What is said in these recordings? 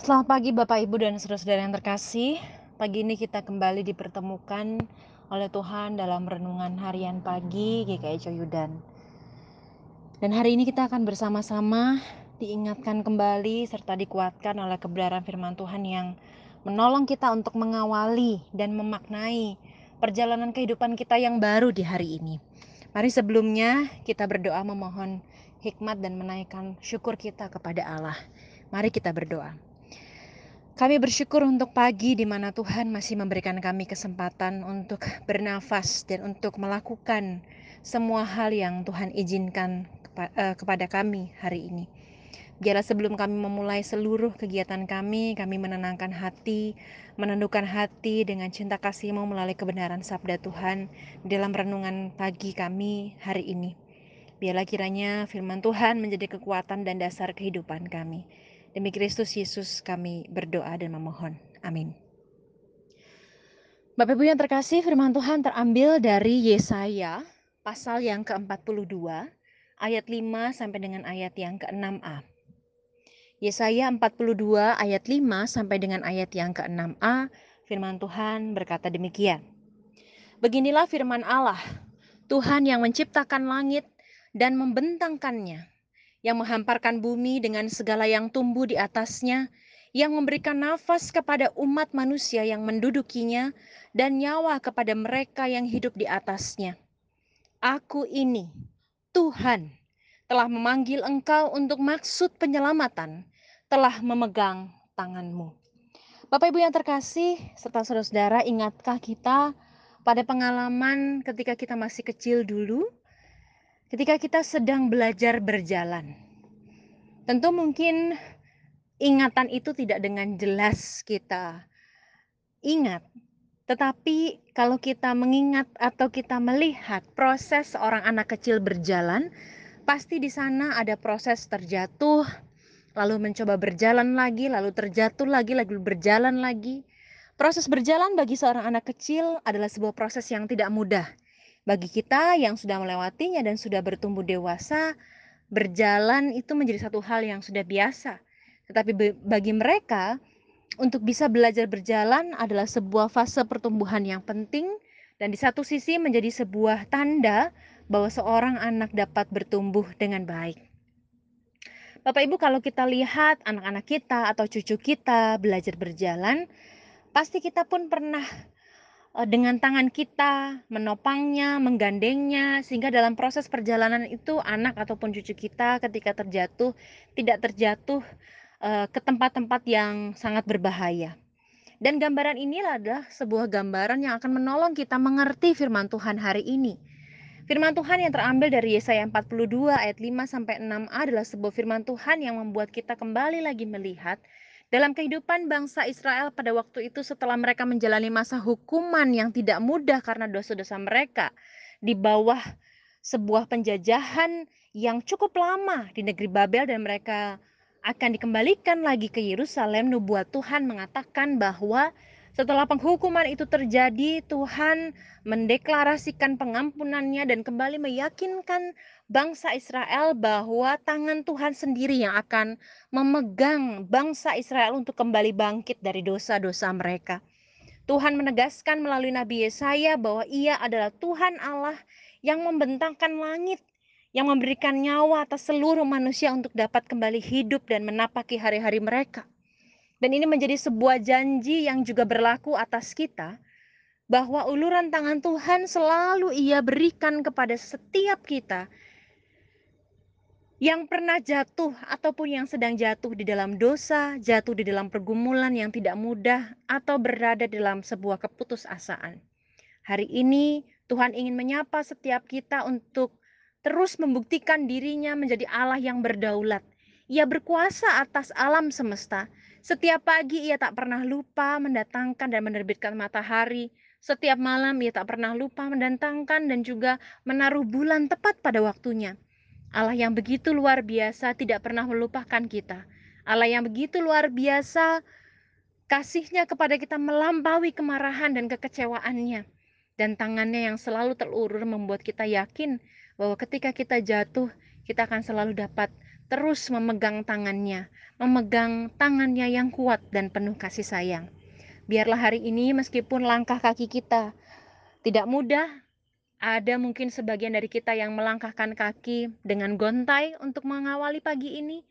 Selamat pagi Bapak Ibu dan saudara-saudara yang terkasih. Pagi ini kita kembali dipertemukan oleh Tuhan dalam renungan harian pagi GKI Coyudan. Dan hari ini kita akan bersama-sama diingatkan kembali serta dikuatkan oleh kebenaran firman Tuhan yang menolong kita untuk mengawali dan memaknai perjalanan kehidupan kita yang baru di hari ini. Mari sebelumnya kita berdoa memohon hikmat dan menaikkan syukur kita kepada Allah. Mari kita berdoa. Kami bersyukur untuk pagi di mana Tuhan masih memberikan kami kesempatan untuk bernafas dan untuk melakukan semua hal yang Tuhan izinkan eh, kepada kami hari ini. Biarlah sebelum kami memulai seluruh kegiatan kami, kami menenangkan hati, menundukkan hati dengan cinta kasih-Mu melalui kebenaran sabda Tuhan dalam renungan pagi kami hari ini. Biarlah kiranya firman Tuhan menjadi kekuatan dan dasar kehidupan kami. Demi Kristus Yesus kami berdoa dan memohon. Amin. Bapak Ibu yang terkasih, firman Tuhan terambil dari Yesaya pasal yang ke-42 ayat 5 sampai dengan ayat yang ke-6a. Yesaya 42 ayat 5 sampai dengan ayat yang ke-6a, firman Tuhan berkata demikian. Beginilah firman Allah, Tuhan yang menciptakan langit dan membentangkannya yang menghamparkan bumi dengan segala yang tumbuh di atasnya, yang memberikan nafas kepada umat manusia yang mendudukinya, dan nyawa kepada mereka yang hidup di atasnya. Aku ini, Tuhan, telah memanggil engkau untuk maksud penyelamatan, telah memegang tanganmu. Bapak Ibu yang terkasih, serta saudara-saudara, ingatkah kita pada pengalaman ketika kita masih kecil dulu, ketika kita sedang belajar berjalan. Tentu mungkin ingatan itu tidak dengan jelas kita ingat, tetapi kalau kita mengingat atau kita melihat proses seorang anak kecil berjalan, pasti di sana ada proses terjatuh, lalu mencoba berjalan lagi, lalu terjatuh lagi, lalu berjalan lagi. Proses berjalan bagi seorang anak kecil adalah sebuah proses yang tidak mudah bagi kita yang sudah melewatinya dan sudah bertumbuh dewasa, berjalan itu menjadi satu hal yang sudah biasa. Tetapi bagi mereka, untuk bisa belajar berjalan adalah sebuah fase pertumbuhan yang penting dan di satu sisi menjadi sebuah tanda bahwa seorang anak dapat bertumbuh dengan baik. Bapak Ibu kalau kita lihat anak-anak kita atau cucu kita belajar berjalan, pasti kita pun pernah dengan tangan kita menopangnya, menggandengnya, sehingga dalam proses perjalanan itu anak ataupun cucu kita ketika terjatuh tidak terjatuh uh, ke tempat-tempat yang sangat berbahaya. Dan gambaran ini adalah sebuah gambaran yang akan menolong kita mengerti firman Tuhan hari ini. Firman Tuhan yang terambil dari Yesaya 42 ayat 5 sampai 6a adalah sebuah firman Tuhan yang membuat kita kembali lagi melihat dalam kehidupan bangsa Israel pada waktu itu setelah mereka menjalani masa hukuman yang tidak mudah karena dosa-dosa mereka di bawah sebuah penjajahan yang cukup lama di negeri Babel dan mereka akan dikembalikan lagi ke Yerusalem, nubuat Tuhan mengatakan bahwa setelah penghukuman itu terjadi, Tuhan mendeklarasikan pengampunannya dan kembali meyakinkan bangsa Israel bahwa tangan Tuhan sendiri yang akan memegang bangsa Israel untuk kembali bangkit dari dosa-dosa mereka. Tuhan menegaskan melalui Nabi Yesaya bahwa ia adalah Tuhan Allah yang membentangkan langit, yang memberikan nyawa atas seluruh manusia untuk dapat kembali hidup dan menapaki hari-hari mereka. Dan ini menjadi sebuah janji yang juga berlaku atas kita bahwa uluran tangan Tuhan selalu Ia berikan kepada setiap kita yang pernah jatuh ataupun yang sedang jatuh di dalam dosa, jatuh di dalam pergumulan yang tidak mudah atau berada dalam sebuah keputusasaan. Hari ini Tuhan ingin menyapa setiap kita untuk terus membuktikan dirinya menjadi Allah yang berdaulat. Ia berkuasa atas alam semesta setiap pagi ia tak pernah lupa mendatangkan dan menerbitkan matahari. Setiap malam ia tak pernah lupa mendatangkan dan juga menaruh bulan tepat pada waktunya. Allah yang begitu luar biasa tidak pernah melupakan kita. Allah yang begitu luar biasa kasihnya kepada kita melampaui kemarahan dan kekecewaannya. Dan tangannya yang selalu terulur membuat kita yakin bahwa ketika kita jatuh, kita akan selalu dapat terus memegang tangannya, memegang tangannya yang kuat dan penuh kasih sayang. Biarlah hari ini meskipun langkah kaki kita tidak mudah, ada mungkin sebagian dari kita yang melangkahkan kaki dengan gontai untuk mengawali pagi ini.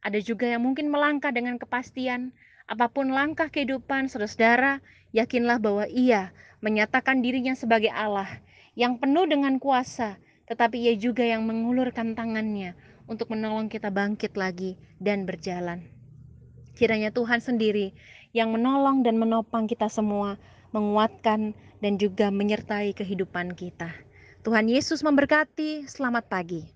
Ada juga yang mungkin melangkah dengan kepastian. Apa pun langkah kehidupan saudara-saudara, yakinlah bahwa ia menyatakan dirinya sebagai Allah yang penuh dengan kuasa, tetapi ia juga yang mengulurkan tangannya untuk menolong kita bangkit lagi dan berjalan. Kiranya Tuhan sendiri yang menolong dan menopang kita semua, menguatkan dan juga menyertai kehidupan kita. Tuhan Yesus memberkati. Selamat pagi.